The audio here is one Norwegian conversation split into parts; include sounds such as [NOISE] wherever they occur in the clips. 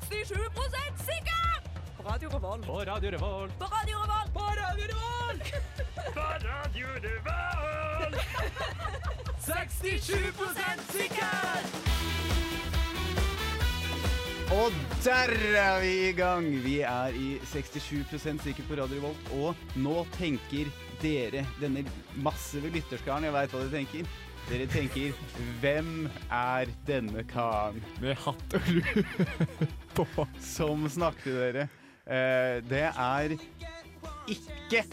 67 sikker! På Radio Revolt. På Radio Revolt. På Radio Revolt. På Radio Revolt. [LAUGHS] På Radio Revolt. [LAUGHS] 67% sikker! Og der er vi i gang! Vi er i 67% sikker på Radio Revolt, og nå tenker dere, denne massive lytterskaren, jeg veit hva dere tenker. Dere tenker 'Hvem er denne karen?' Med hatt og lue [LAUGHS] på. som snakket til dere. Eh, det er ikke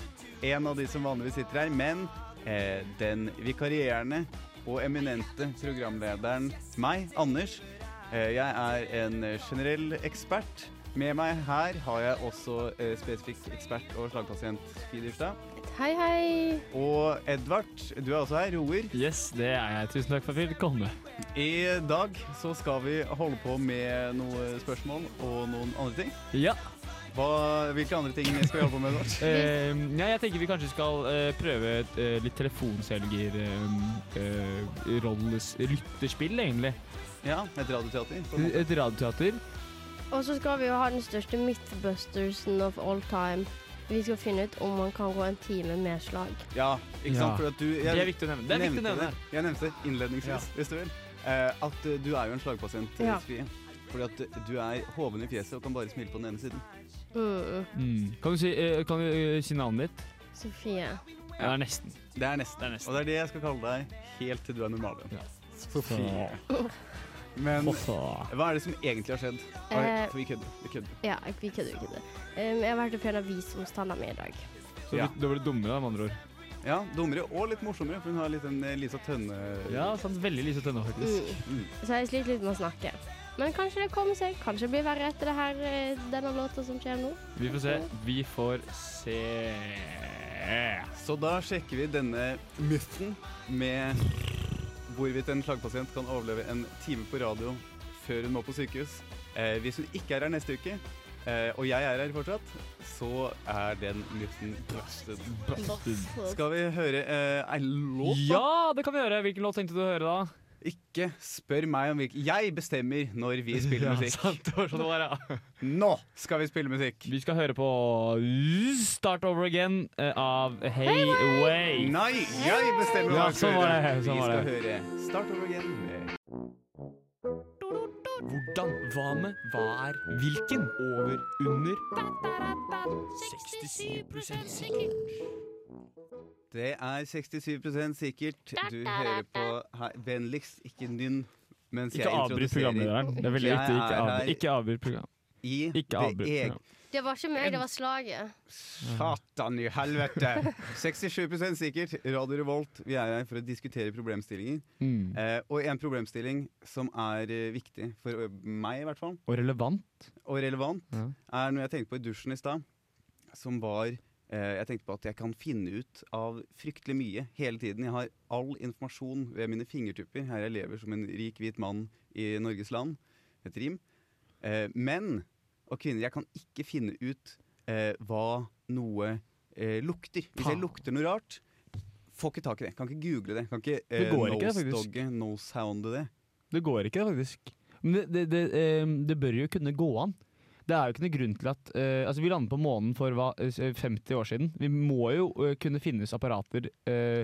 en av de som vanligvis sitter her, men eh, den vikarierende og eminente programlederen meg, Anders. Eh, jeg er en generell ekspert. Med meg her har jeg også eh, spesifikt ekspert og slagpasient Fie Dyrstad. Hei, hei. Og Edvard, du er også her, roer. Yes, det er jeg. Tusen takk for at jeg fikk komme. I dag så skal vi holde på med noen spørsmål og noen andre ting. Ja. Hva, hvilke andre ting skal vi holde på med, Edvard? [LAUGHS] Eh, ja, jeg tenker vi kanskje skal eh, prøve et, eh, litt telefonselger eh, eh, rolles lytterspill, egentlig. Ja, et radioteater. Et radioteater. Og så skal vi jo ha den største mythbustersen of all time. Vi skal finne ut om man kan gå en time med slag. Ja, ikke sant? Ja. For at du, Det er viktig å nevne. Det er viktig å nevne. det. Jeg nevnte innledningsvis, Ja. hvis du vil. Eh, at eh, du er jo en slagpasient, Ja. ja. Sofie. Fordi at eh, du er hoven i fjeset og kan bare smile på den ene siden. Mm. Mm. Kan du si, eh, kan du, eh, si navnet ditt? Sofie. Ja, det er nesten. Det er nesten. Det er nesten. Og det er det jeg skal kalle deg helt til du er normal igjen. Ja. Sofie. Men hva er det som egentlig har skjedd? Eh, For vi kødder. Vi kødder. Ja, vi kødder ikke det. Um, jeg har vært og fjerna visdomstanna mi i dag. Så Ja. du, du blitt dummere, med andre ord. Ja, dummere og litt morsommere, for hun har litt en eh, Lisa Tønne Ja, sant. Veldig Lise Tønne, faktisk. Mm. Mm. Så jeg sliter litt med å snakke. Men kanskje det kommer seg. Kanskje det blir verre etter det her, eh, denne låta som skjer nå. Vi får se. Vi får se. Så da sjekker vi denne muffen med hvorvidt en slagpasient kan overleve en time på radio før hun må på sykehus. Eh, hvis hun ikke er her neste uke, eh, og jeg er her fortsatt, så er den mythen busted. Skal vi høre eh, ei låt, da? Ja, det kan vi gjøre. Hvilken låt tenkte du å høre, da? Ikke spør meg om hvilken Jeg bestemmer når vi spiller musikk. Ja, sant, det var sånn det var, ja. Nå skal vi spille musikk! Vi skal høre på Start Over Again eh, av Hey Way. Nei, jeg bestemmer Ja, hva vi skal sånn var det, sånn Vi var skal det. høre Start over again med Hvordan? Hva med? Hva er? Hvilken? Over? Under? 67 sikkert. Det er 67% sikkert. Du hører på her. Vennligst ikke nynn mens Ikke jeg avbryt programlederen. Det er veldig viktig. Ikke er ikke avbryt program. Ikke det avbryt program. Det var ikke meg, det var slaget. Satan i helvete! 67% sikkert. Radio Revolt. Vi er her for å diskutere problemstillinger. Mm. Eh, og en problemstilling som er eh, viktig, for eh, meg i hvert fall, Og relevant. og relevant, Ja. er noe jeg tenkte på i dusjen i stad, som var Jeg tenkte på at jeg kan finne ut av fryktelig mye hele tiden. Jeg har all informasjon ved mine fingertupper. Her jeg lever som en rik, hvit mann i Norges land. Et rim. Men, menn og kvinner, jeg kan ikke finne ut eh, hva noe eh, lukter. Hvis jeg lukter noe rart, får ikke tak i det. Kan ikke google det. Kan ikke eh, nosedogge, det. Det går ikke, faktisk. Men det, det, det, eh, det bør jo kunne gå an. Det er jo ikke noe grunn til at uh, Altså, vi landet på månen for hva, eh, 50 år siden. Vi må jo uh, kunne finnes apparater, uh,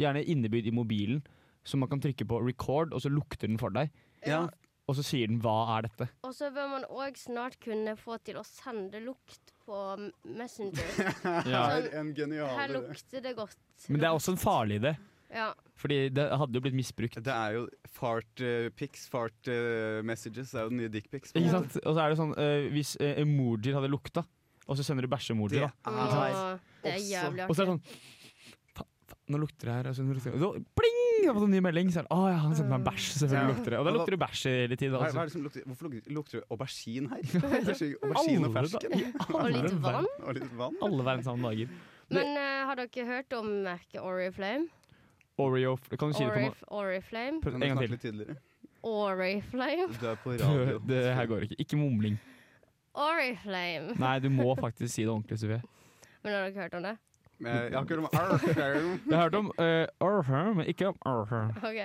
gjerne innebygd i mobilen, som man kan trykke på record, og så lukter den for deg. Ja, Og så sier den 'hva er dette'? Og så bør man òg snart kunne få til å sende lukt på Messenger. [LAUGHS] Ja. sånn, Her lukter det godt. Men det er også en farlig idé, Ja. Fordi det hadde jo blitt misbrukt. Det er jo fart uh, pics, fart uh, messages. Det er jo den nye dickpics. Ikke sant? Og så er det sånn uh, hvis uh, emojier hadde lukta, og så sender du bæsjeemoji, Det da. er det er jævlig jævlig Og så er det artig. sånn Nå lukter det her. Altså, nå lukter det. Så, pling! Jeg har fått en ny melding. Så er det, å ja, han sendte meg bæsj. Selvfølgelig Ja. lukter det. Og da lukter det bæsj hele tiden. Hva, hva Altså. er det som lukter, hvorfor lukter, det aubergine her? [LAUGHS] Aubergine og fersken? [LAUGHS] Og litt vann. Og litt vann? Alle verdens andre dager. Men uh, har dere hørt om merket Oriflame? Oreo Kan du si det på Orif, Oriflame? Prøv en gang til. litt? Oriflame? Du er på [LAUGHS] radio. Det her går ikke. Ikke mumling. Oriflame. Nei, du må faktisk si det ordentlig, Sofie. Men har dere hørt om det? Eh, Jeg har ikke hørt om Arfam. [LAUGHS] Jeg har hørt om uh, Arthur, men ikke om Arthur. Ok,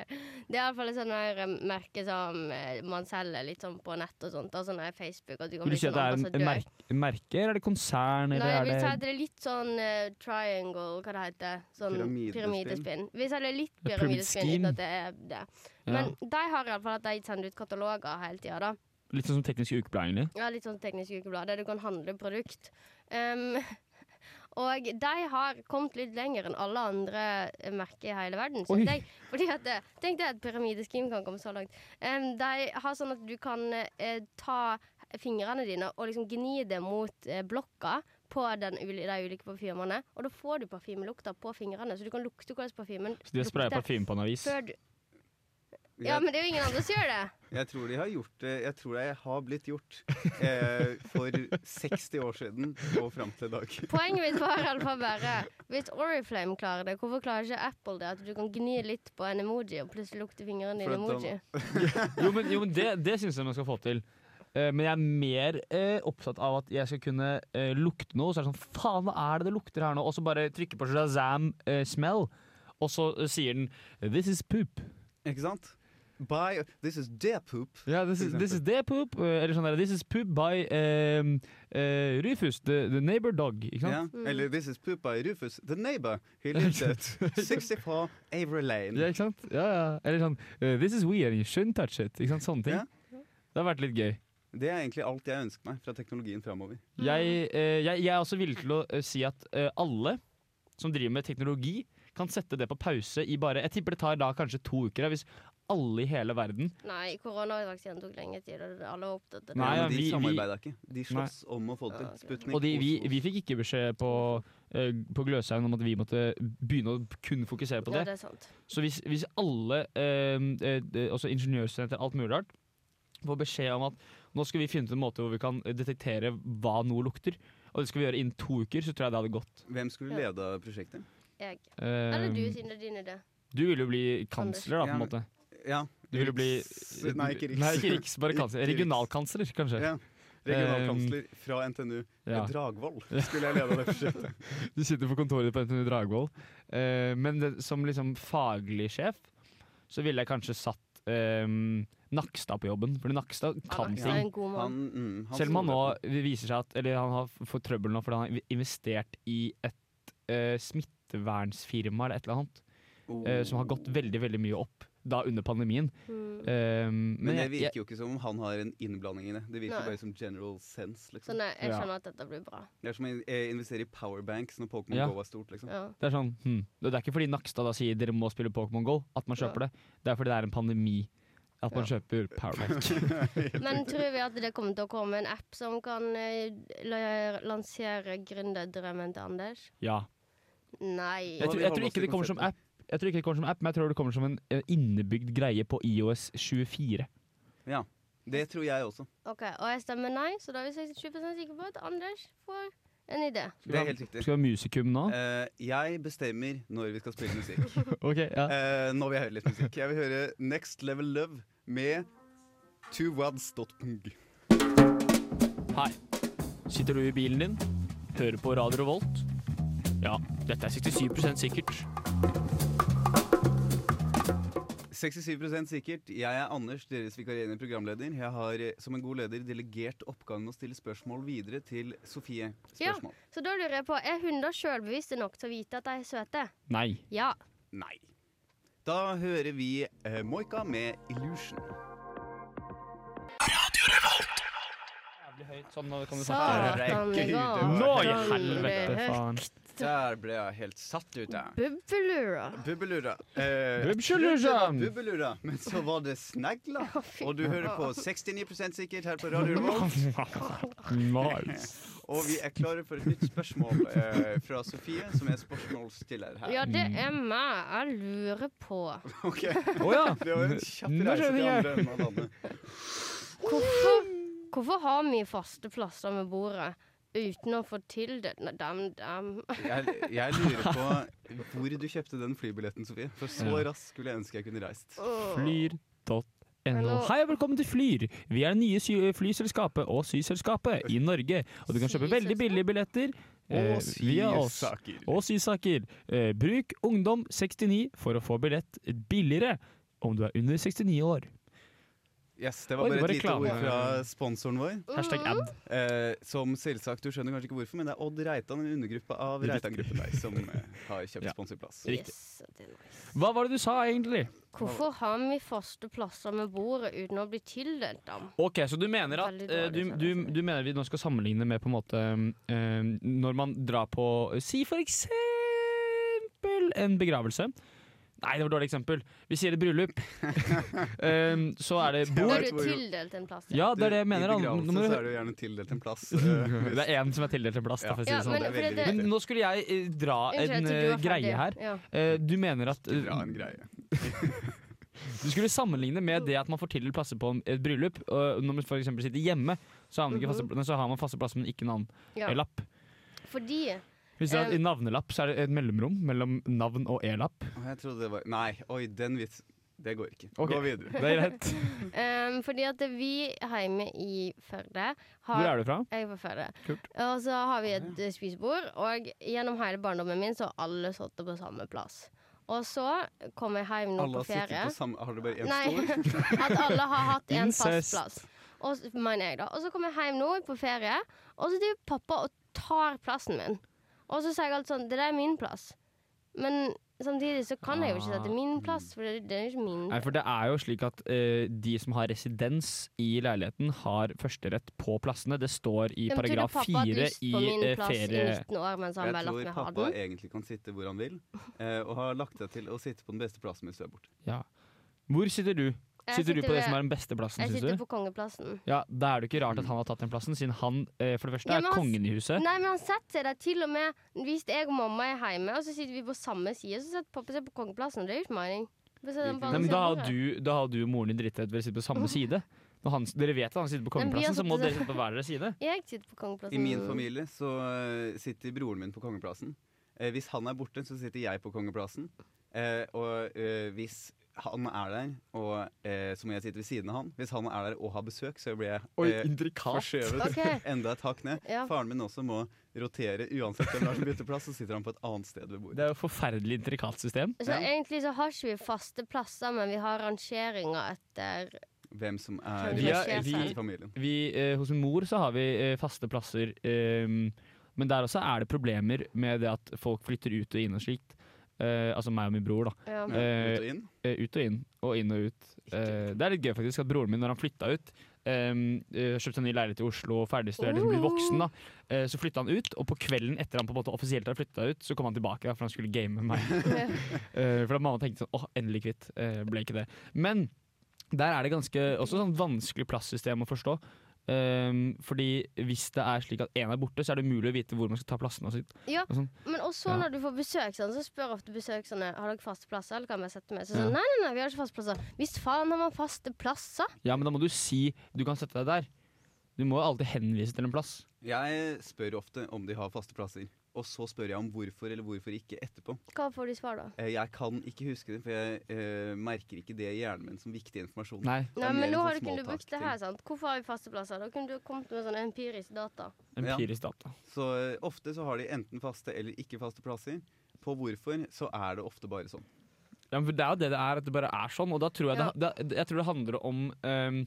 Det er iallfall et sånt eh, merke som eh, man selger litt sånn på nett og sånt. Og sånn er Facebook. og du kan Vil du si at sånn det er en, merke, merke, eller er det konsern, Nei, eller jeg er vil si at det er litt sånn uh, triangle, hva det heter. Sånn Pyramidespinn. Vi selger litt pyramidespinn uten at det er det. ja. Men de har iallfall at de sender ut kataloger hele tida, da. Litt sånn som Teknisk Ukeblad, egentlig. Ja, litt sånn teknisk ukeblad, der du kan handle produkt. Um, [LAUGHS] og de har kommet litt lenger enn alle andre eh, merker i hele verden, synes jeg. Fordi at Tenk deg at pyramideskim kan komme så langt. Um, de har sånn at du kan uh, ta fingrene dine og liksom gni det mot uh, blokka på den, uli- de ulike parfymene. Og da får du parfymelukta på fingrene, så du kan lukte hvordan parfymen Så de har spraya parfyme på en avis. du Ja, men det er jo ingen andre som gjør det. Jeg tror de har gjort det Jeg tror det har blitt gjort eh, for 60 år siden og fram til i dag. [LAUGHS] Poenget mitt var i alle fall bare Hvis Oriflame klarer det, hvorfor klarer ikke Apple det? At du kan gni litt på en emoji, og plutselig lukter fingrene dine emoji. [LAUGHS] [LAUGHS] Jo, men, jo, men det, det syns jeg man skal få til. Eh, men jeg er mer eh, opptatt av at jeg skal kunne eh, lukte noe. Så er det sånn Faen, hva er det det lukter her nå? Og så bare trykker på Shazam eh, smell, og så eh, sier den This is poop. Ikke sant? By This is their poop. Ja, this is, this is their poop. eh, eller sånn der This is poop by um, uh, Rufus, the, the neighbor dog. Ikke sant? Ja. Mm. Eller This is poop by Rufus, the neighbor. He [LAUGHS] lives at 64 Avery Lane. Ja, ikke sant? Ja, ja. Eller sånn uh, This is weird, you shouldn't touch it. Ikke sant? Sånne ting. Ja. Det har vært litt gøy. Det er egentlig alt jeg ønsker meg fra teknologien framover. Jeg, uh, jeg, jeg er også villig til å si at alle som driver med teknologi, kan sette det på pause i bare Jeg tipper det tar da kanskje to uker. Hvis alle i hele verden Nei, koronavaksinen tok lenge tid, og alle var opptatt av det. Nei, ja, de samarbeida ikke. De sloss om å få det til. Sputnik Og de, vi, vi fikk ikke beskjed på, eh, på Gløshaugen om at vi måtte begynne å kun fokusere på Ja, det. det er sant. Så hvis, hvis alle, eh, eh, ingeniørstudenter, alt mulig rart, får beskjed om at nå skal vi finne ut en måte hvor vi kan detektere hva noe lukter, og det skal vi gjøre innen to uker, så tror jeg det hadde gått. Hvem skulle lede prosjektet? Jeg. Eller du, siden det er din idé. du ville jo bli kansler, da, på en Ja, måte. Ja. Du ville bli Riks- Nei, ikke Riks. Nei, ikke Riks, bare kansler. Regionalkansler, kanskje. Ja. Regionalkansler fra NTNU. Ja. Dragvoll [LAUGHS] skulle jeg lede det prosjektet. Du sitter på kontoret på NTNU Dragvoll. Eh, men det, som liksom faglig sjef, så ville jeg kanskje satt um, Nakstad på jobben. Fordi Nakstad kan Nakstad ting. Han, mm, han Selv om han nå viser seg at Eller han har fått trøbbel nå fordi han har investert i et uh, smittevernsfirma eller et eller annet, eh, som har gått veldig, veldig mye opp da under pandemien. Mm. Um, men Men det virker jeg- jo ikke som om han har en innblanding i det. Det virker Nei. bare som general sense. Så liksom. nei, jeg Ja. skjønner at dette blir bra. Det er som å eh, investere i powerbanks når Pokémon Ja. Go var stort. liksom. Ja. Det er sånn, hm. Det er ikke fordi Nakstad da sier dere må spille Pokémon GO at man kjøper det. Det er fordi det er en pandemi at man Ja. kjøper Powerbank. [LAUGHS] Men tror vi at det kommer til å komme en app som kan eh, la- lansere gründerdrømmen til Anders? ja. Nei. Jeg tror, jeg tror ikke det kommer som app, Jeg tror ikke det kommer som app, men jeg tror det kommer som en eh, innebygd greie på IOS 24. Ja, det tror jeg også. Ok, Og jeg stemmer nei, så da er vi 67% sikre på at Anders får en idé. Det er helt riktig. Skal vi ha musikum nå? Uh, jeg bestemmer når vi skal spille musikk. [LAUGHS] Ok, ja. Uh, nå vil jeg høre litt musikk. Jeg vil høre Next Level Love med twowads.png. Hei. Sitter du i bilen din? Hører på Radio Revolt? Ja, dette er 67% sikkert. 67% sikkert. Jeg er Anders, deres vikarierende programleder. Jeg har eh, som en god leder delegert oppgaven med å stille spørsmål videre til Sofie. Spørsmål. Ja. Så da lurer jeg på, er hunder sjølbevisste nok til å vite at de er søte? Nei. Ja. Nei. Da hører vi uh, Moika med 'Illusion'. Jævlig høyt, sånn nå kan du går. Nå i helvete, faen. Der ble jeg helt satt ut, jeg. Bubbelura. Bubbelura. Eh, Bubbelura. men så var det snegler. Og du hører på 69% sikkert her på Radio [LAUGHS] Revolt. [LAUGHS] Og vi er klare for et nytt spørsmål eh, fra Sofie, som er spørsmålsstiller her. Ja, det er meg. Jeg lurer på [LAUGHS] Ok, Oh, ja. Det var en kjapp reise til andre enn landet. Hvorfor, hvorfor har vi faste plasser med bordet uten å få til det? Nei, Dem, dem. Jeg, jeg lurer på hvor du kjøpte den flybilletten, Sofie. For så Ja. raskt skulle jeg ønske jeg kunne reist. Flyr.no. No. Hei og velkommen til Flyr. Vi er det nye sy flyselskapet og syselskapet i Norge. Og du kan kjøpe veldig billige billetter eh, via oss. Og Sysaker. Eh, bruk Ungdom 69 for å få billett billigere om du er under 69 år. Yes, det var Oi, det bare var et lite reklame. ord fra sponsoren vår. Hashtag ad. Eh, som selvsagt, du skjønner kanskje ikke hvorfor, men det er Odd Reitan, en undergruppe av Reitan-gruppen der, som eh, har kjøpt Ja. sponsorplass. Riktig. Yes, det er nice. Hva var det du sa egentlig? Hvorfor har vi faste plasser med bordet uten å bli tildelt dem? Ok, Så du mener at Veldig eh, dårlig du, du, du mener vi nå skal sammenligne med på en måte eh, Når man drar på Si for eksempel en begravelse. Nei, det var et dårlig eksempel. Vi sier et bryllup. um, [LAUGHS] så er det bord. Da er du tildelt en plass. Ja, det er det jeg mener. I begravelse du så er jo gjerne tildelt en plass. [LAUGHS] eh, det er én som er tildelt en plass, da, for å si Ja, det sånn. men, det veldig det, Men nå skulle jeg eh, dra Unnskyld, jeg en du eh, ferdig. greie her. Ja. Du mener at Dra en greie. [LAUGHS] Du skulle sammenligne med det at man får tildelt plasser på et bryllup. Og når man for eksempel sitter hjemme, så har man, faste, så har man faste plasser, men ikke Ja. navn-lapp. Fordi Hvis det er I navnelapp så er det et mellomrom mellom navn og e-lapp. Jeg trodde det var Nei, oi, den vits Det går ikke. Okay. Gå videre. Det er greit. [LAUGHS] um, Fordi at vi hjemme i Førde har Hvor er du fra? Jeg er fra Førde. Kult. Og så har vi et spisebord, og gjennom hele barndommen min så har alle sittet på samme plass. Og så kom jeg hjem nå Alle på ferie. på samme Har du bare én stol? [LAUGHS] at alle har hatt en fast plass. Og, mener jeg da. og så kommer jeg hjem nå på ferie, og så driver pappa og tar plassen min. Og så sier jeg alt sånn Det der er min plass. Men samtidig så kan jeg jo ikke si at det er min plass, for det, det er jo ikke min. Nei, for det er jo slik at uh, de som har residens i leiligheten, har førsterett på plassene. Det står i paragraf fire i eh, i ferie... år Jeg tror pappa egentlig kan sitte hvor han vil, uh, [LAUGHS] og har lagt seg til å sitte på den beste plassen hvis du er borte. Ja. Hvor sitter du? Jeg Sitter du på det som er den beste plassen, Jeg sitter på kongeplassen. Ja, Da er det ikke rart at han har tatt den plassen, siden han eh, for det første Ja, er han kongen i huset. Nei, men han setter seg der til og med hvis jeg og mamma er hjemme, og så sitter vi på samme side, så setter pappa seg på kongeplassen. Det er Nei, men da har, du, da har du og moren din drittrett ved å sitte på samme side. Når han, dere vet at han sitter på kongeplassen, så må dere sitte på hver deres side. [LAUGHS] Jeg sitter på kongeplassen. I min familie så eh, sitter broren min på kongeplassen. Eh, hvis han er borte, så sitter jeg på kongeplassen. Eh, og eh, hvis han er der, og, eh, så må jeg sitte ved siden av han. Hvis han er der og har besøk, så blir jeg eh, forskjøvet okay. [LAUGHS] enda et hakk ned. Ja. Faren min også må rotere uansett hvem er som bytter plass, så sitter han på et annet sted ved bordet. Det er jo et forferdelig intrikat system. Så Ja. egentlig så har ikke vi faste plasser, men vi har rangeringer etter Hvem som er Vi har- vi- i familien. Vi, eh, hos min mor så har vi eh, faste plasser, ehm, men der også er det problemer med det at folk flytter ut og inn og slikt. Eh, altså meg og min bror, da. ja. Eh, ut og inn. Eh, ut og inn, og inn og ut. Eh, det er litt gøy faktisk at broren min, når han flytta ut um, Kjøpte en ny leilighet i Oslo, ferdigstudert, liksom blitt voksen, da. Eh, så flytta han ut, og på kvelden etter han på en måte offisielt hadde flytta ut, så kom han tilbake da, for han skulle game med meg. [LAUGHS] [LAUGHS] Eh, for da mamma tenkte sånn åh, endelig kvitt. Eh, ble ikke det. Men der er det ganske også sånn vanskelig plasssystem å forstå. Um, fordi hvis det er slik at én er borte, så er det umulig å vite hvor man skal ta plassene. og sitt. Ja, Og sånn. men også Ja. når du får besøk, sånn, så spør ofte besøkserne Har dere faste plasser. Eller kan jeg sette meg? Så Ja. sånn, nei, nei, nei, vi har ikke faste plasser. Visst faen har man faste plasser. Ja, men da må du si du kan sette deg der. Du må jo alltid henvise til en plass. Jeg spør ofte om de har faste plasser, og så spør jeg om hvorfor eller hvorfor ikke etterpå. Hva får de svar, da? Eh, Jeg kan ikke huske det, for jeg uh, merker ikke det i hjernen min som viktig informasjon. Nei, Nei, men nå sånn har du kunnet brukt det her, sant? Hvorfor har vi faste plasser? Da kunne du kommet med sånn empirisk data. empirisk data. Så uh, ofte så har de enten faste eller ikke faste plasser. På hvorfor så er det ofte bare sånn. Ja, men for det er jo det det er, at det bare er sånn. Og da tror jeg, det, det, jeg tror det handler om um,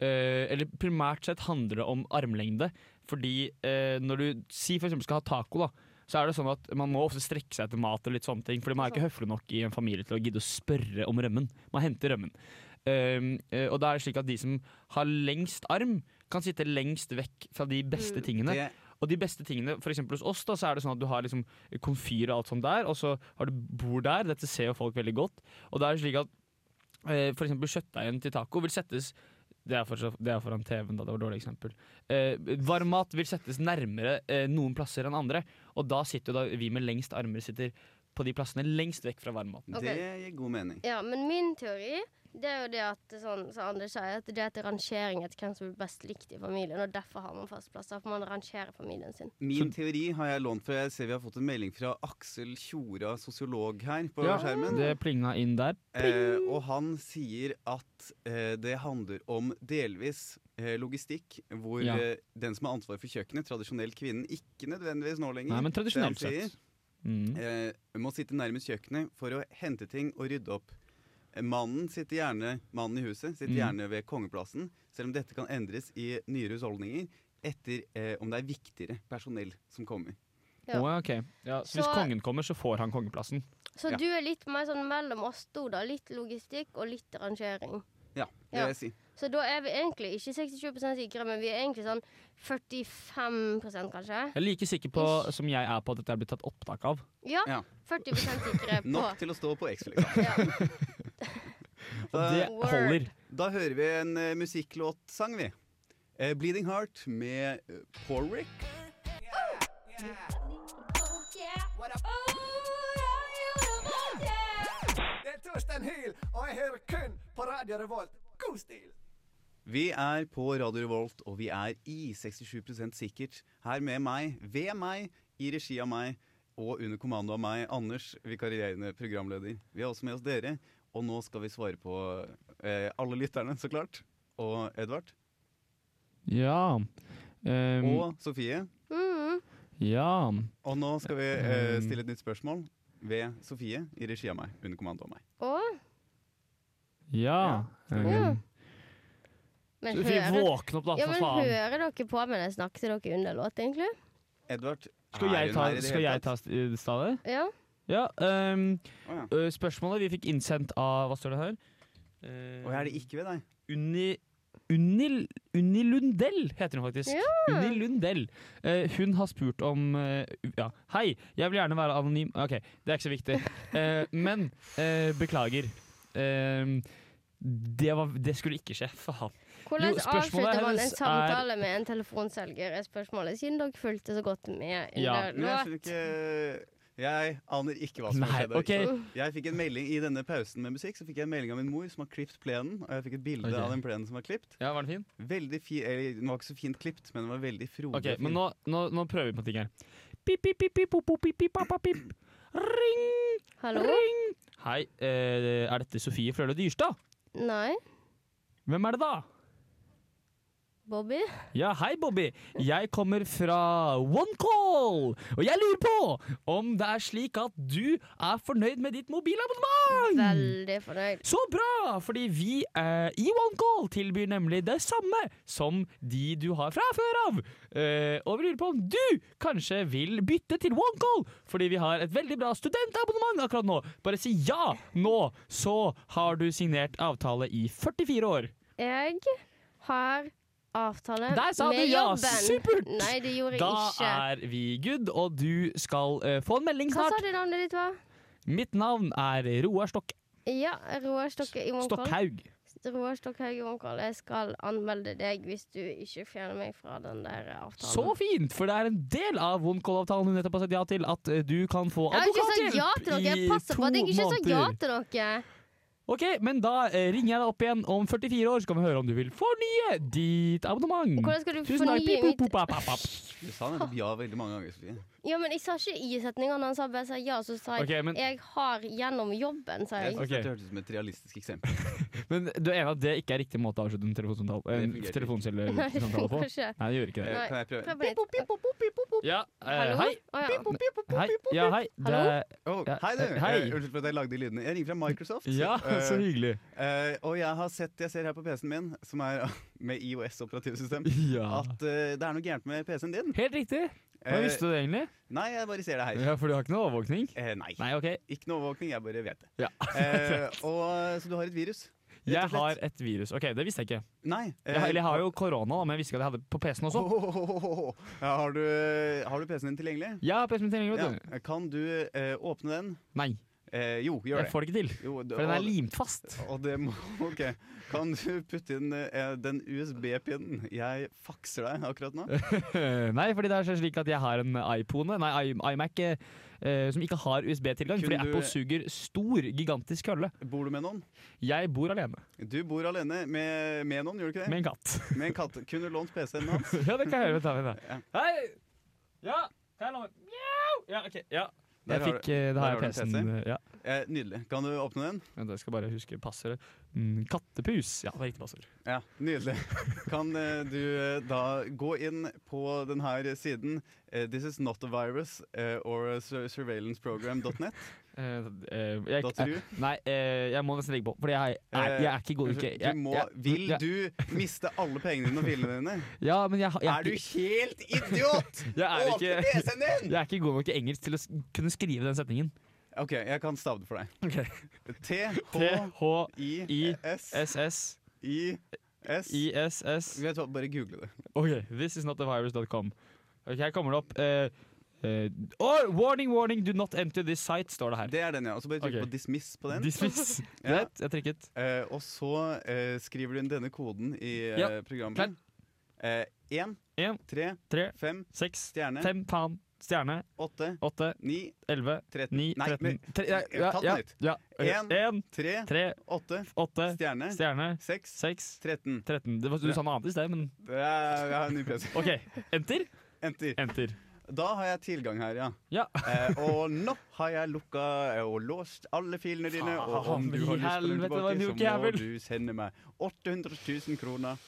Uh, Eller primært sett handler det om armlengde. Fordi uh, når du si for eksempel skal ha taco, da, så er det sånn at man må ofte strekke seg etter mat og litt sånne ting. Fordi man er ikke høflig nok i en familie til å gidde å spørre om rømmen. Man henter rømmen. Ehm, eh, og da er det slik at de som har lengst arm, kan sitte lengst vekk fra de beste Mm. tingene. Og de beste tingene, for eksempel hos oss, da, så er det sånn at du har liksom komfyr og alt sånt der, og så har du bord der. Dette ser jo folk veldig godt. Og da er det slik at uh, for eksempel kjøttdeigen til taco vil settes det er, for, det er foran TV-en, da. Det var et dårlig eksempel. Eh, varmmat vil settes nærmere eh, noen plasser enn andre. Og da sitter jo da vi med lengst armer sitter på de plassene lengst vekk fra varmematen. Okay. Det gir god mening. Ja, men min teori det er jo det at sånn som Anders sier, at det er etter rangering etter hvem som blir best likt i familien. Og derfor har man fastplasser. For man rangerer familien sin. Min teori har jeg lånt fra Jeg ser vi har fått en melding fra Aksel Tjora, sosiolog, her på Ja, skjermen. Det plinga inn der. Eh, og han sier at eh, det handler om delvis eh, logistikk, hvor Ja. eh, den som har ansvar for kjøkkenet, tradisjonelt kvinnen, ikke nødvendigvis nå lenger, Nei, men tradisjonelt sett. Mm. eh, må sitte nærmest kjøkkenet for å hente ting og rydde opp. Eh, Mannen sitter gjerne Mannen i huset sitter Mm. gjerne ved kongeplassen, selv om dette kan endres i nyere husholdninger etter eh, om det er viktigere personell som kommer. Ja. Oh, okay. ja, så hvis kongen kommer, så får han kongeplassen. Så Ja. du er litt mer sånn mellom oss to, da. Litt logistikk og litt rangering. Ja, det vil jeg si. Så da er vi egentlig ikke 67% sikre, men vi er egentlig sånn 45% kanskje. Jeg er like sikker på Ish. som jeg er på at dette er blitt tatt opptak av. Ja, Ja. 40% sikre [LAUGHS] på Nok til å stå på X-Fill-eksamen. ja. [LAUGHS] Og det holder. Da hører vi en uh, musikklåtsang, vi. Uh, 'Bleeding Heart' med uh, Porrick. Det er Torstein Hyl, og jeg hører kun på Radio Revolt. God stil! Vi er på Radio Revolt, og vi er i 67% sikkert. Her med meg, ved meg, i regi av meg, og under kommando av meg, Anders, vikarierende programleder. Vi har også med oss dere, og nå skal vi svare på eh, alle lytterne, så klart. Og Edvard. Ja. Um, Og Sofie. Mm. ja. Og nå skal vi eh, Um. stille et nytt spørsmål ved Sofie, i regi av meg, under kommando av meg. Og Ja. Um, Ja. Men vi hører, våkne opp, da, ja, for men hører dere på mens jeg snakker til dere under låt, egentlig? Edvard, Skal jeg ta, skal jeg ta stedet? Ja. Ja. Um, oh, ja. spørsmålet vi fikk innsendt av Hva står det her? Uh, Og er det ikke ved deg? Unni, Unni, Unni Lundell heter hun faktisk. Unni Lundell. Eh, hun har spurt om eh, Ja, hei, jeg vil gjerne være anonym. Ok, det er ikke så viktig. [LAUGHS] Eh, men eh, beklager. Eh, det, var, det skulle ikke skje. Faen. Hvordan Jo, avslutter man en samtale samtale med en telefonselger, er spørsmålet. Siden dere fulgte så godt med Ja, under låt. Jeg aner ikke hva som Nei, skjedde. Okay. Jeg fikk en melding I denne pausen med musikk Så fikk jeg en melding av min mor som har klipt plenen. Og jeg fikk et bilde okay. av den plenen som var klipt. Ja, var den fin? Veldig fi, eller, Den var ikke så fint klipt, men den var veldig frodig. Ok, men nå, nå, nå prøver vi på ting her. Pip, pip, pip, pip, pip, pip, pip, pip, pip. Ring, Hallo? ring. Hei, eh, er dette Sofie Frøle Dyrstad? Nei? Hvem er det da? Bobby? Ja, hei Bobby. Jeg kommer fra OneCall, og jeg lurer på om det er slik at du er fornøyd med ditt mobilabonnement? Veldig fornøyd. Så bra, fordi vi eh, i OneCall tilbyr nemlig det samme som de du har fra før av. Eh, og vi lurer på om du kanskje vil bytte til OneCall, fordi vi har et veldig bra studentabonnement akkurat nå. Bare si ja nå, så har du signert avtale i 44 år. Jeg har avtale Der sa med du ja, jobben. supert! Nei, det gjorde Da jeg ikke. er vi good, og du skal uh, få en melding snart. Hva sa du navnet ditt var? Mitt navn er Roar Stokk Ja, Roar Stokke i Vånkål. Stokkhaug. Roar Stokkhaug i Vånkål. Jeg skal anmelde deg hvis du ikke fjerner meg fra den der avtalen. Så fint, for det er en del av OneCall-avtalen hun nettopp har sagt ja til, at eh, du kan få jeg har ikke sagt ja til noe. Jeg i passer to på at jeg ikke sa ja til noe. Ok, men da eh, ringer jeg deg opp igjen om 44 år, så kan vi høre om du vil fornye ditt abonnement. Hvordan skal du Tusen takk. fornye Pip, mitt pop, pop, pop, pop. Du sa nettopp ja veldig mange ganger, Sofie. Ja, men jeg sa ikke i-setningene. Han sa bare sa ja, så sa jeg okay, men- jeg har gjennom jobben, sa Jeg jeg. okay. Det hørtes ut som et realistisk eksempel. [LAUGHS] Men du er enig at det ikke er riktig måte å avslutte en telefonsamtale ikke. telefonsamtale [LAUGHS] Nei, det på? ikke. Nei, det gjør ikke det. Eh, Nei. Kan jeg prøve? prøve. Ja, eh, Hallo? hei. Å, ja. Hei. Ja, hei. Det er, Ja, hei, du. eh, hei. Eh, Unnskyld for at jeg lagde de lydene. Jeg ringer fra Microsoft. ja, [LAUGHS] så Eh, hyggelig. Uh, og jeg har sett, jeg ser her på PC-en min, som er med IOS-operativsystem, Ja. at uh, det er noe gærent med PC-en din. Helt riktig. Hva Eh, visste du det egentlig? Nei, jeg bare ser det her. Ja, For du har ikke noe overvåkning? Eh, nei. Nei, okay. Ikke noe overvåkning, jeg bare vet det. Ja. Eh, [LAUGHS] og, så du har et virus? Jeg har et virus. Ok, Det visste jeg ikke. Nei. eh, Jeg, har- eller jeg har jo korona, men jeg visste ikke at jeg hadde på PC-en også. [LAUGHS] Ja, har du, har du PC-en din tilgjengelig? Ja, PC-en min tilgjengelig, Ja. Kan du eh, åpne den? Nei. Eh, jo, gjør det. Jeg får det ikke til. Jo, det- For den er limt fast. Det må [LAUGHS] OK. Kan du putte inn eh, den USB-pinnen? Jeg fakser deg akkurat nå. [LAUGHS] Nei, fordi det er slik at jeg har en iPone, nei, iMac, eh, eh, som ikke har USB-tilgang. Fordi du- Apple suger stor, gigantisk kølle. Bor du med noen? Jeg bor alene Du bor alene med, med noen, gjør du ikke det? med en katt. [LAUGHS] Med en katt. Kunne du lånt PC-en hans? ja, det kan jeg gjøre. Ta med vent, Ja. Hei! Ja, kan jeg låne Mjau! Ja, OK. Ja. Der Jeg har fikk eh, Det har har jeg en PC-en. PC. Ja. Eh, nydelig. Kan du åpne den? Vent, jeg skal bare huske passordet. Mm, kattepus. Ja, det er riktig passord. Ja, nydelig. Kan eh, du eh, da gå inn på denne siden eh, This is not a virus eh, or a sur surveillanceprogram.net. Eh, eh, jeg, Dot eh, nei, jeg må nesten legge på, Fordi jeg, jeg er ikke god jeg, Du må, jeg, vil jeg, du miste alle pengene dine og filene dine? [LAUGHS] Ja, men jeg, jeg, Er du helt idiot?! [LAUGHS] jeg, Åpne PC-en din! [LAUGHS] jeg er ikke god nok i engelsk til å kunne skrive den setningen. OK, jeg kan stave det for deg. T-H-I-S-S-I-S-S Vet du hva, bare google det. OK, this is not a virus.com. Her kommer det opp eh, eh, oh, Warning, warning, do not enter this site, står det her. Det er den, ja. Og så bare trykk okay. på 'dismiss' på den. Dismiss. [LAUGHS] Ja. Greit, jeg trykket. uh, og så uh, skriver du inn denne koden i eh, Ja, programmet. Én, tre, fem, seks, stjerne, fem, faen, stjerne, åtte, åtte, ni, elleve, tretten ni, Nei, tretten tre, ja, ja, ja, ja. En. En, tre, tre, åtte, åtte, stjerne, stjerne, seks, seks, tretten. 13. Det var, du sa noe annet i sted, men Jeg har en ny PC. OK. Enter. Enter. Enter. Da har jeg tilgang her, ja. Ja. Eh, og nå har jeg lukka eh, og låst alle filene dine. Og om du har lyst på dem det tilbake, så må du sende meg 800 000 kroner.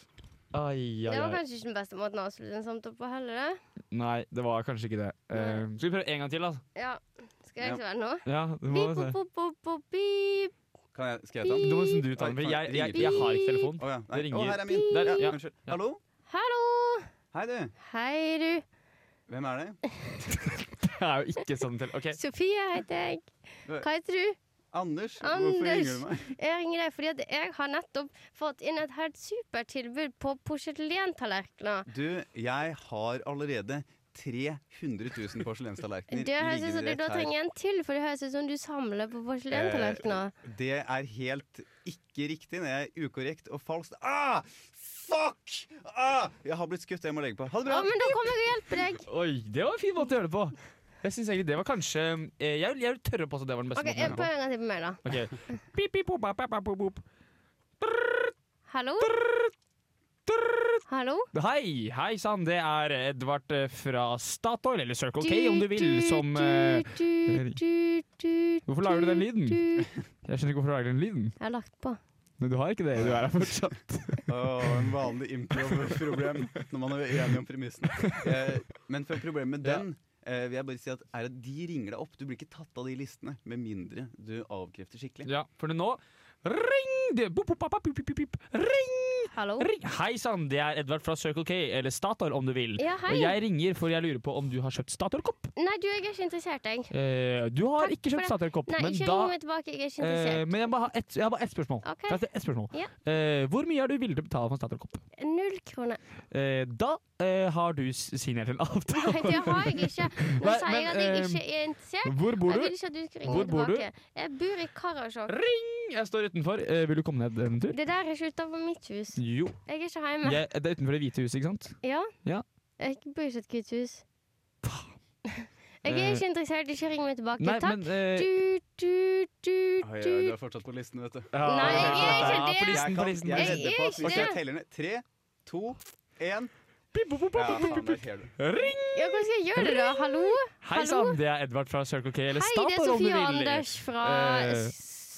Ai, ai, Det var kanskje ikke den beste måten å avslutte en samtale på heller, det. Nei, det var kanskje ikke det. Eh, skal vi prøve en gang til, altså? Ja. Skal jeg ikke være nå? Ja, du må Beep, se. Kan jeg, skal jeg ta den? Du må du ta den, for Oi, jeg, jeg, jeg har ikke telefon. Å ja. Det ringer. Oh, her er min. Der, ja. Unnskyld. Ja. Hallo? Hallo! Hei, du. Hei, du. Hvem er det? [LAUGHS] Det er jo ikke sånn til Okay. Sofie heter jeg. Hva heter du? Anders. Hvorfor ringer du meg? [LAUGHS] Jeg ringer deg fordi at jeg har nettopp fått inn et helt supertilbud på porselentallerkener. Du, jeg har allerede 300 000 porselenstallerkener. [LAUGHS] Det høres ut som du da trenger jeg en til, for det høres ut som du samler på porselentallerkener. Det er helt ikke riktig. Det er ukorrekt og falskt. Ah! Fuck! Ah! Jeg har blitt skutt. Jeg må legge på. Ha det bra. Ja, men da kommer jeg og hjelper deg. [LAUGHS] Oi, det var en fin måte å gjøre det på. Jeg synes egentlig det var kanskje eh, Jeg vil, tørre på at det var den beste okay, måten Prøv en gang til på meg, da. på. Ok. [LAUGHS] Pip, pip, pop, pop, pop, pop. Hallo? Hallo? Hei, hei sann, det er Edvard eh, fra Statoil, eller Circle K om du vil, som eh, Hvorfor lager du den lyden? Jeg skjønner ikke hvorfor du lager den lyden. Jeg har lagt på. Men du har ikke det, du er her fortsatt. [LAUGHS] Åh, en vanlig improv-problem når man er uenig om premissene. Eh, men for problemet med den eh, vil jeg bare si at er at de ringer deg opp. Du blir ikke tatt av de listene med mindre du avkrefter skikkelig. Ja, for nå Ring! Det, bup, bup, bup, bup, bup, bup, Ring! Hallo? Hei sann, det er Edvard fra Circle K, eller Statoil om du vil. Ja, Og jeg ringer for jeg lurer på om du har kjøpt Statoil-kopp. Nei, du, jeg er ikke interessert, jeg. Eh, du har Takk ikke kjøpt. Statoil-kopp, men ikke da ring meg tilbake, jeg er ikke eh, interessert. Men jeg, har ett- jeg bare ett spørsmål. Okay. Jeg ett spørsmål? Ja. Eh, hvor mye er du villig til å betale for en Statoil-kopp? Null kroner. Eh, da eh, har du signert en avtale. Nei, det har jeg ikke. [LAUGHS] Nå Nei, sier jeg at jeg eh, ikke er interessert. Hvor bor Jeg du? vil ikke at du skal ringe Hvor bor du? tilbake. Jeg bor i Karasjok. Ring! Jeg står utenfor. Eh, vil du komme ned en tur? Det der er ikke utenfor mitt hus. Jo. Jeg er ikke hjemme. Jeg, det er utenfor Det hvite huset, ikke sant? Ja? Ja. Jeg bor ikke i et hvitt hus. Jeg er Eh, ikke interessert. Ikke ring meg tilbake. Nei, Takk. men eh, Du, du, du, Oi, oi, du. du er fortsatt på listen, vet du. ja, Nei, jeg er ikke det. På listen, på listen. jeg på er på at er jeg teller ned tre, to, én Ja, pop, pop, faen, der ser du. Ring! Ja, hvordan skal jeg gjøre det, da? Hallo? Hei sann, det er Edvard fra Circle K, eller Hei, det er Sofie. Anders fra Eh,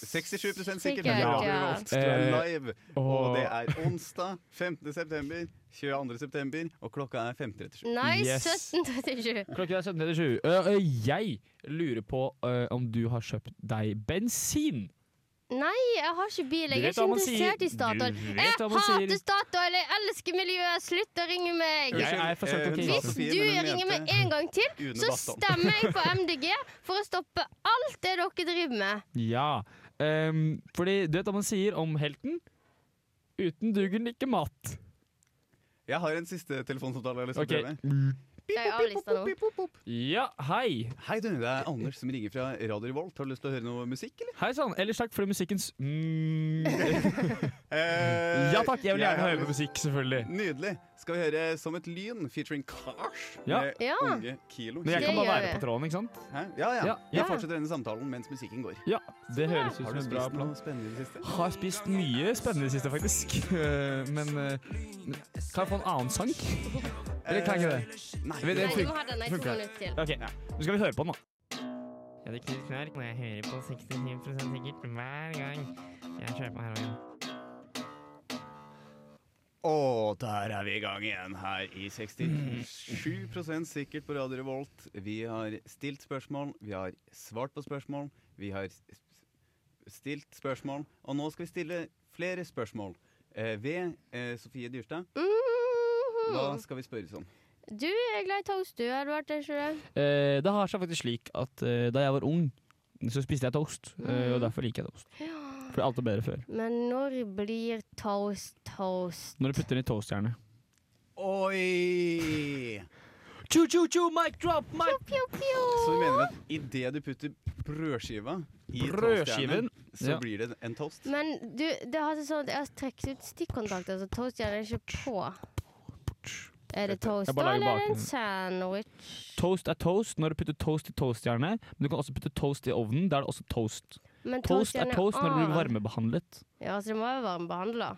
67 sikkert. Ja. Er Eh, live. og- det er onsdag 15. september, 22. september, og klokka er 15.37. Nei, Yes. 1737. Klokka er 17.37. Uh, uh, jeg lurer på uh, om du har kjøpt deg bensin. Nei, jeg har ikke bil. Jeg er ikke man interessert sier. i Statoil. Jeg hater Statoil! Jeg elsker miljøet! Slutt å ringe meg! Eh, Hvis du ringer meg en gang til, så stemmer jeg på MDG for å stoppe alt det dere driver med. Ja. Um, fordi du vet hva man sier om helten? Uten duger den ikke mat. Jeg har en siste telefonsamtale jeg har lyst til å prøve. Jeg nå? Ja, hei. Hei, du. Det er Anders som ringer fra Radio Revolt. Har du lyst til å høre noe musikk, eller? Hei sann. Ellers takk for musikkens mm. [LAUGHS] Eh, Ja takk, jeg vil gjerne høre noe musikk, selvfølgelig. Nydelig. Skal vi høre Som et lyn featuring Cars Ja. med Ja. unge Kilo? Men jeg kan bare være på tråden, ikke sant? Hæ? Ja, ja. Ja, Vi ja. fortsetter denne samtalen mens musikken går. Ja, det høres ut som en bra plan. Har du spist noe spennende i det siste? Har spist mye spennende i det siste, faktisk. [LAUGHS] Eh, Men eh, kan jeg få en annen sang? Eller kan jeg ikke det? Nei. Det du må ha den i to funker. minutter til. Ok, nå skal vi høre på den, da. Jeg heter Knut Knark, når jeg hører på 67% sikkert hver gang jeg kjører på heroin. Og der er vi i gang igjen her i 67% sikkert på Radio Revolt. Vi har stilt spørsmål, vi har svart på spørsmål, vi har stilt spørsmål, og nå skal vi stille flere spørsmål. Eh, ved eh, Sofie Dyrstad, hva skal vi spørres om? Du er glad i toast, du, Edvard. Eh, det har seg faktisk slik at eh, da jeg var ung, så spiste jeg toast. eh, Mhm. og derfor liker jeg toast. Ja. For alt er bedre før. Men når blir toast toast? Når du putter den i toastjernet. Oi! Choo, choo, choo, mic drop, mic Pew, pew. Så du mener at idet du putter brødskiva i toastjernet, så Ja. blir det en toast? Men du, det har seg sånn at jeg har trukket ut stikkontakter, så toastjernet er ikke på. Er det toast da, eller er det en sandwich? Toast er toast når du putter toast i toastjernet. Men du kan også putte toast i ovnen. Da er det også toast. Men Toast er toast når det blir varmebehandlet. Ja, så det må være varmebehandla.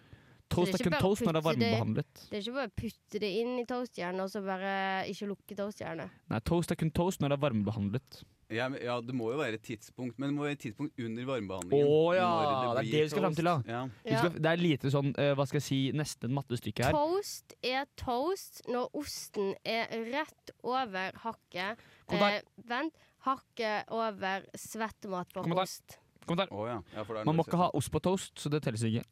Toast er kun toast når det er varmebehandlet. det-. Det er ikke bare å putte det inn i toastjernet og så bare ikke lukke toastjernet. Nei, toast er kun toast når det er varmebehandlet. Ja, men, ja, det må jo være et tidspunkt, men det må være et tidspunkt under Å varmebehandlingen. ja, Det, det er det vi skal fram til, da. Ja. Ja. skal, det er lite sånn, uh, hva skal jeg si, nesten mattestykke her. Toast er toast når osten er rett over hakket eh, Vent. Hakket over svettemat på ost. Kommentar. Oh, ja. Man må ikke ha ost på toast, så det telles ikke.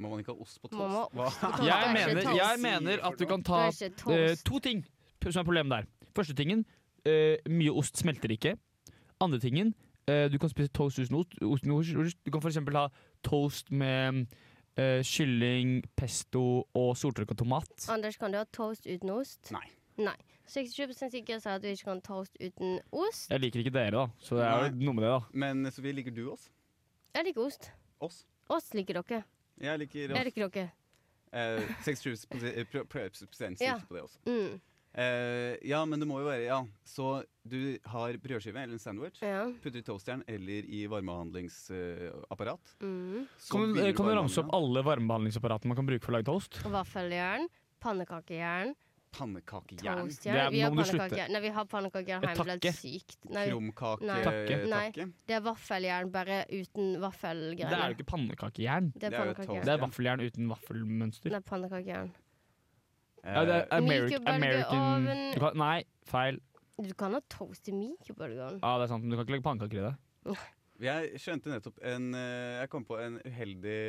Må man ikke ha ost på toast? Ost på toast. Jeg er mener, jeg mener at du kan ta toast. to ting som er problemet der. Første tingen, uh, mye ost smelter ikke. Andre tingen, uh, du kan spise toast uten ost. ost, uten ost. Du kan f.eks. ha toast med eh, kylling, pesto og soltørka tomat. Anders, kan du ha toast uten ost? Nei. Nei. 67 sikker sa at du ikke kan ha toast uten ost. Jeg liker ikke dere, da, så det er jo noe med det, da. Men Sofie, liker du oss? Jeg liker ost. Oss? Ost liker dere. Jeg liker Jeg oss. liker dere. Eh, 67 eh, prosent Ja. på det også. Mm. Eh, ja, men det må jo være Ja, så du har brødskive eller en sandwich. Ja. Putter i toasteren eller i varmebehandlingsapparat. Mm. Kan du, kan du ramse opp alle varmebehandlingsapparatene man kan bruke for å lage toast? Vaffeljern. Pannekakejern. Pannekakejern. Det er- Vi har nå må du slutte. pannekakejern. Nei, vi har pannekakejern hjemme. Det er takke. helt sykt. Nei, Nei. Krumkaketakke. det er vaffeljern bare uten Det er vaffelgreier. jo ikke pannekakejern. Det er er pannekakejern. Det er vaffeljern uten vaffelmønster. Det er pannekakejern. Ja, det er American, American du kan, Nei, feil. Du kan ha toast i mikrobølgeovnen. Ja, det er sant, men du kan ikke legge pannekaker i det. Jeg skjønte nettopp en eh, Jeg kom på en uheldig,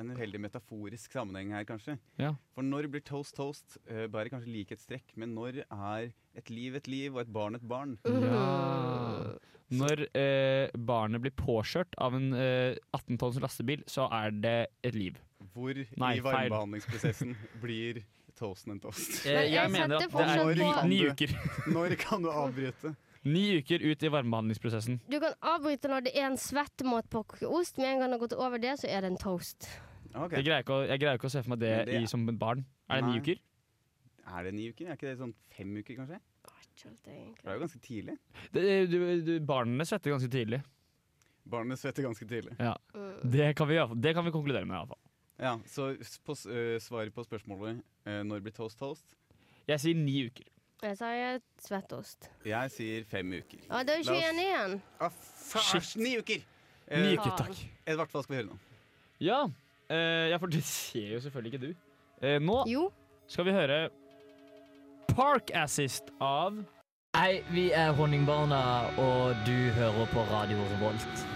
en uheldig metaforisk sammenheng her, kanskje. Ja. For når blir toast toast? Uh, bærer kanskje likhetstrekk, men når er et liv et liv og et barn et barn? Ja. Når eh, barnet blir påkjørt av en eh, 18 tonns lastebil, så er det et liv. Hvor Nei, i varmebehandlingsprosessen blir toasten en toast? Eh, jeg jeg mener at det er ni uker. Når kan du avbryte? Ni uker ut i varmebehandlingsprosessen. Du kan avbryte når det er en koke ost. Med en gang det har gått over det, så er det en toast. Okay. Jeg, greier ikke å, jeg greier ikke å se for meg det, det- i som et barn. Er det ni uker? Er det ni uker? Er ikke det sånn fem uker, kanskje? Det er jo ganske tidlig. Det, du, du, barnene svetter ganske tidlig. Barnene svetter ganske tidlig. Ja. Det kan vi, i hvert fall- det kan vi konkludere med. i hvert fall. Ja, Så på, øh, svaret på spørsmålet uh, når blir toast toast? Jeg sier ni uker. Jeg sier svettost. Jeg sier fem uker. Ja, det er jo oss- 21 igjen. Ah, fæsj! Ni uker! Eh, Ni uker, takk. Edvard, hva skal vi høre nå? Ja, eh, ja, for det [LAUGHS] ser jo selvfølgelig ikke du. Eh, nå Jo. skal vi høre Park Assist av Hei, vi er Honningbarna, og du hører på Radio Revolt.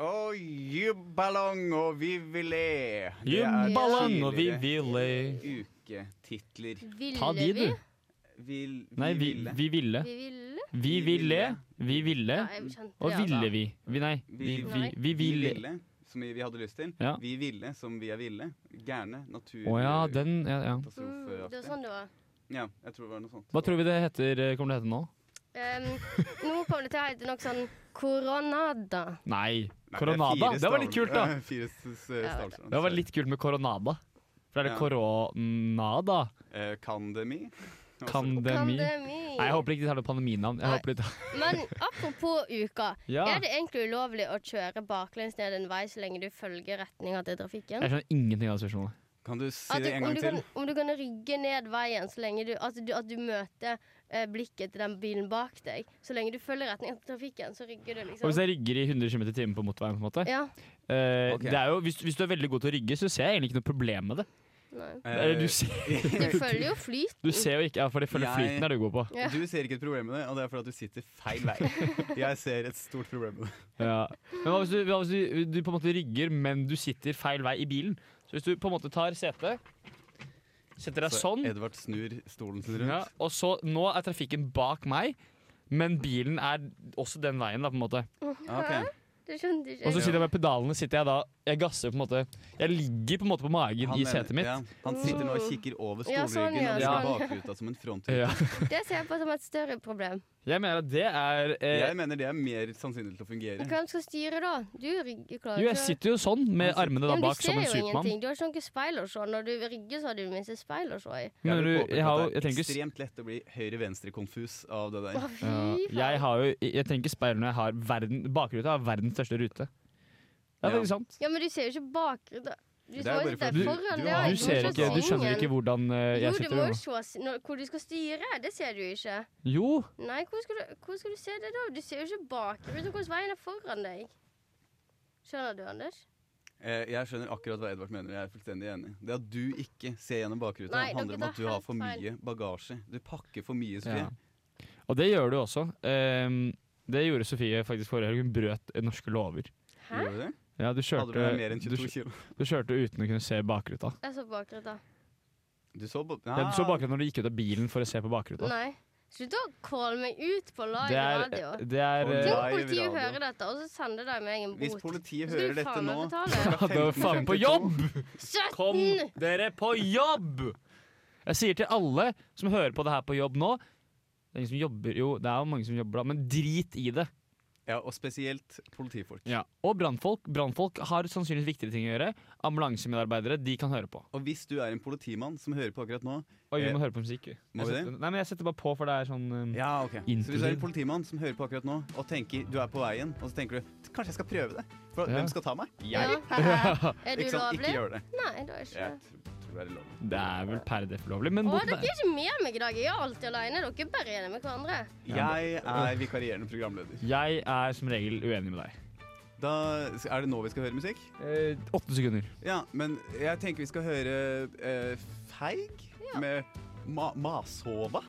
Og jubballong og vi vil le. Det er og vi tidligere vil le. Uketitler. Ville Ta de, vi? du. Vil, vi Nei, vi, ville. vi ville. Vi ville? Vi ville. Vi ville. Ja, Og ville vi. vi nei, vi, Vi- vi, vi Vi ville. ville, som vi, vi hadde lyst til. Ja. Vi ville, som vi er ville. Gærne. Natur... Å ja, den ja, ja. Mm, det var sånn det var. Ja, jeg tror det var noe sånt. Hva tror vi det heter, eh, kommer det til å hete nå? Um, nå kommer det til å hete noe sånn koronada. Nei, Nei, det Det var litt kult, da. [LAUGHS] Fire s- s- Ja, stavser. Det var litt kult med koronada. For er det Ja. koronada? Eh, Kandemi. Altså, Kandemi? Pandemi. Nei, jeg håper ikke de tar noe pandeminavn. Jeg håper de tar Men apropos uka. Ja. Er det egentlig ulovlig å kjøre baklengs ned en vei så lenge du følger retninga til trafikken? Jeg skjønner ingenting av spørsmålet. Kan du si du, det en gang til? kan, om du kan rygge ned veien så lenge du At du, at du møter eh, blikket til den bilen bak deg. Så lenge du følger retninga til trafikken, så rygger du, liksom. Og hvis jeg rygger i 100 km i timen på motorveien, på en måte Ja. eh, okay. det er jo, hvis, hvis du er veldig god til å rygge, så ser jeg egentlig ikke noe problem med det. Nei. Eller, du, Eh, ser, [LAUGHS] Du følger jo flyten. du ser jo ikke Ja, for det følger Jeg- flyten er du god på. Ja. Du ser ikke et problem med det, og det er fordi at du sitter feil vei. [LAUGHS] Jeg ser et stort problem med det. Ja. Men hva hvis, du, hva hvis du, du på en måte rygger, men du sitter feil vei i bilen? Så hvis du på en måte tar setet, setter deg sånn, Edvard snur stolen sin rundt. ja, og så nå er trafikken bak meg, men bilen er også den veien, da, på en måte. Okay. ok. Du skjønte ikke. Og så sitter jeg med pedalene, sitter jeg da Jeg gasser på en måte Jeg ligger på en måte på magen Han i setet mitt. Ja, han sitter nå og kikker over Ja, sånn, stolryggen ja, og sånn. bruker bakruta som en frontrute. Ja. [LAUGHS] Det ser jeg på som et større problem. Jeg mener at det er eh, Jeg mener det er mer sannsynlig til å fungere. Hvem skal styre da? Du klart Jo, jeg sitter jo sånn, med armene da bak ser som en jo Supermann. Du har ikke noe speil å se. Når du rygger, så har du minst det speil å se i. Jeg vil du, påpeke at det er ekstremt lett å bli høyre-venstre-konfus av det der. Ja, jeg har jo Jeg trenger ikke speil når jeg har verden Bakruta har verdens største rute. Det er Ja. sant. Ja, men du ser jo ikke bakruta. Du fordi du- foran. du Du, ser ikke, du skjønner ikke hvordan uh, jeg du sitter. Jo, nå. må se når, hvor du skal styre. Det ser du ikke. Jo, Nei, hvor skal, du, hvor skal du se det da? Du ser jo ikke bakruta. Hvordan veien er foran deg? Skjønner du, Anders? Eh, Jeg skjønner akkurat hva Edvard mener. Jeg er fullstendig enig. Det at du ikke ser gjennom bakruta, Nei, handler om at du har for mye feil. bagasje. Du pakker for mye, Sofie. Ja. Og det gjør du også. Um, det gjorde Sofie faktisk forrige helg. Hun brøt norske lover. Hæ? Gjorde du det? Ja, du Hadde kjørte, du mer enn du, 22 kilo? du kjørte uten å kunne se bakruta. Jeg så bakruta. Du så på Ja, du så bakruta når du gikk ut av bilen for å se på bakruta. Nei. Slutt å calle meg ut på live radio. det er eh, Tenk om politiet hører dette, og så sender de meg en bot. Hvis politiet hører du dette nå betale. er var faen på 15.52, jobb! Kom dere på jobb! Jeg sier til alle som hører på det her på jobb nå Det er ingen som jobber Jo, det er jo mange som jobber da, men drit i det. Ja, og spesielt politifolk. Ja. Og brannfolk. Brannfolk har sannsynligvis viktigere ting å gjøre. Ambulansemedarbeidere, de kan høre på. Og hvis du er en politimann som hører på akkurat nå Oi, vi Eh, må høre på musikk. vi. må vi setter, nei, men jeg setter bare på, for det er sånn um, Ja, ok Så hvis du er en politimann som hører på akkurat nå og tenker du er på veien, og så tenker du kanskje jeg skal prøve det, for Ja. hvem skal ta meg? Ja. Jeg. [LAUGHS] Er du Ikke lovlig? Ikke gjør det. Nei, du er ikke det. Tror, være det er. Det er vel per def lovlig, men Å, dere er ikke med meg i dag. Jeg er alltid alene. Dere er bare enige med hverandre. Jeg er vikarierende programleder. Jeg er som regel uenig med deg. Da er det nå vi skal høre musikk? Eh, åtte sekunder. Ja, men jeg tenker vi skal høre eh, Feig med ma Mashova.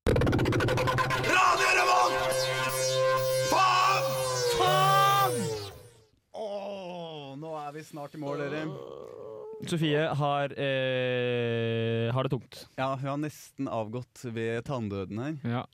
Åh, nå er vi snart i mål, dere. Sofie har, eh, har det tungt. Ja, hun har nesten avgått ved tanndøden her. Ja.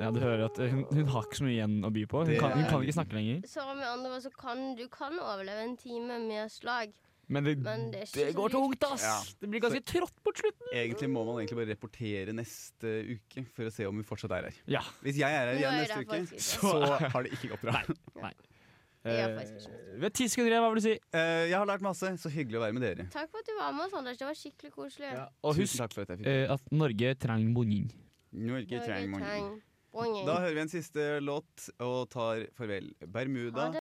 ja, du hører at hun, hun har ikke så mye igjen å by på. Hun Det kan, hun kan ikke snakke lenger. Så med andre ord så kan du kan overleve en time med slag. Men det, Men det er ikke det så går lurt. tungt, ass! Ja. Det blir ganske trått på slutten. Egentlig må man egentlig bare rapportere neste uke for å se om vi fortsatt er her. Ja. Hvis jeg er her Nå igjen er neste uke, faktisk ikke. så har det ikke gått bra. Det [LAUGHS] gjør Eh, faktisk ikke vi har ti sekunder igjen, hva vil du si? Eh, jeg har lært masse. Så hyggelig å være med dere. Takk for at du var med oss, Anders. Det var skikkelig koselig. Og Tusen husk takk for at jeg fikk eh, at Norge trenger bonin. Norge trenger bonin. Da hører vi en siste låt og tar farvel. Bermuda.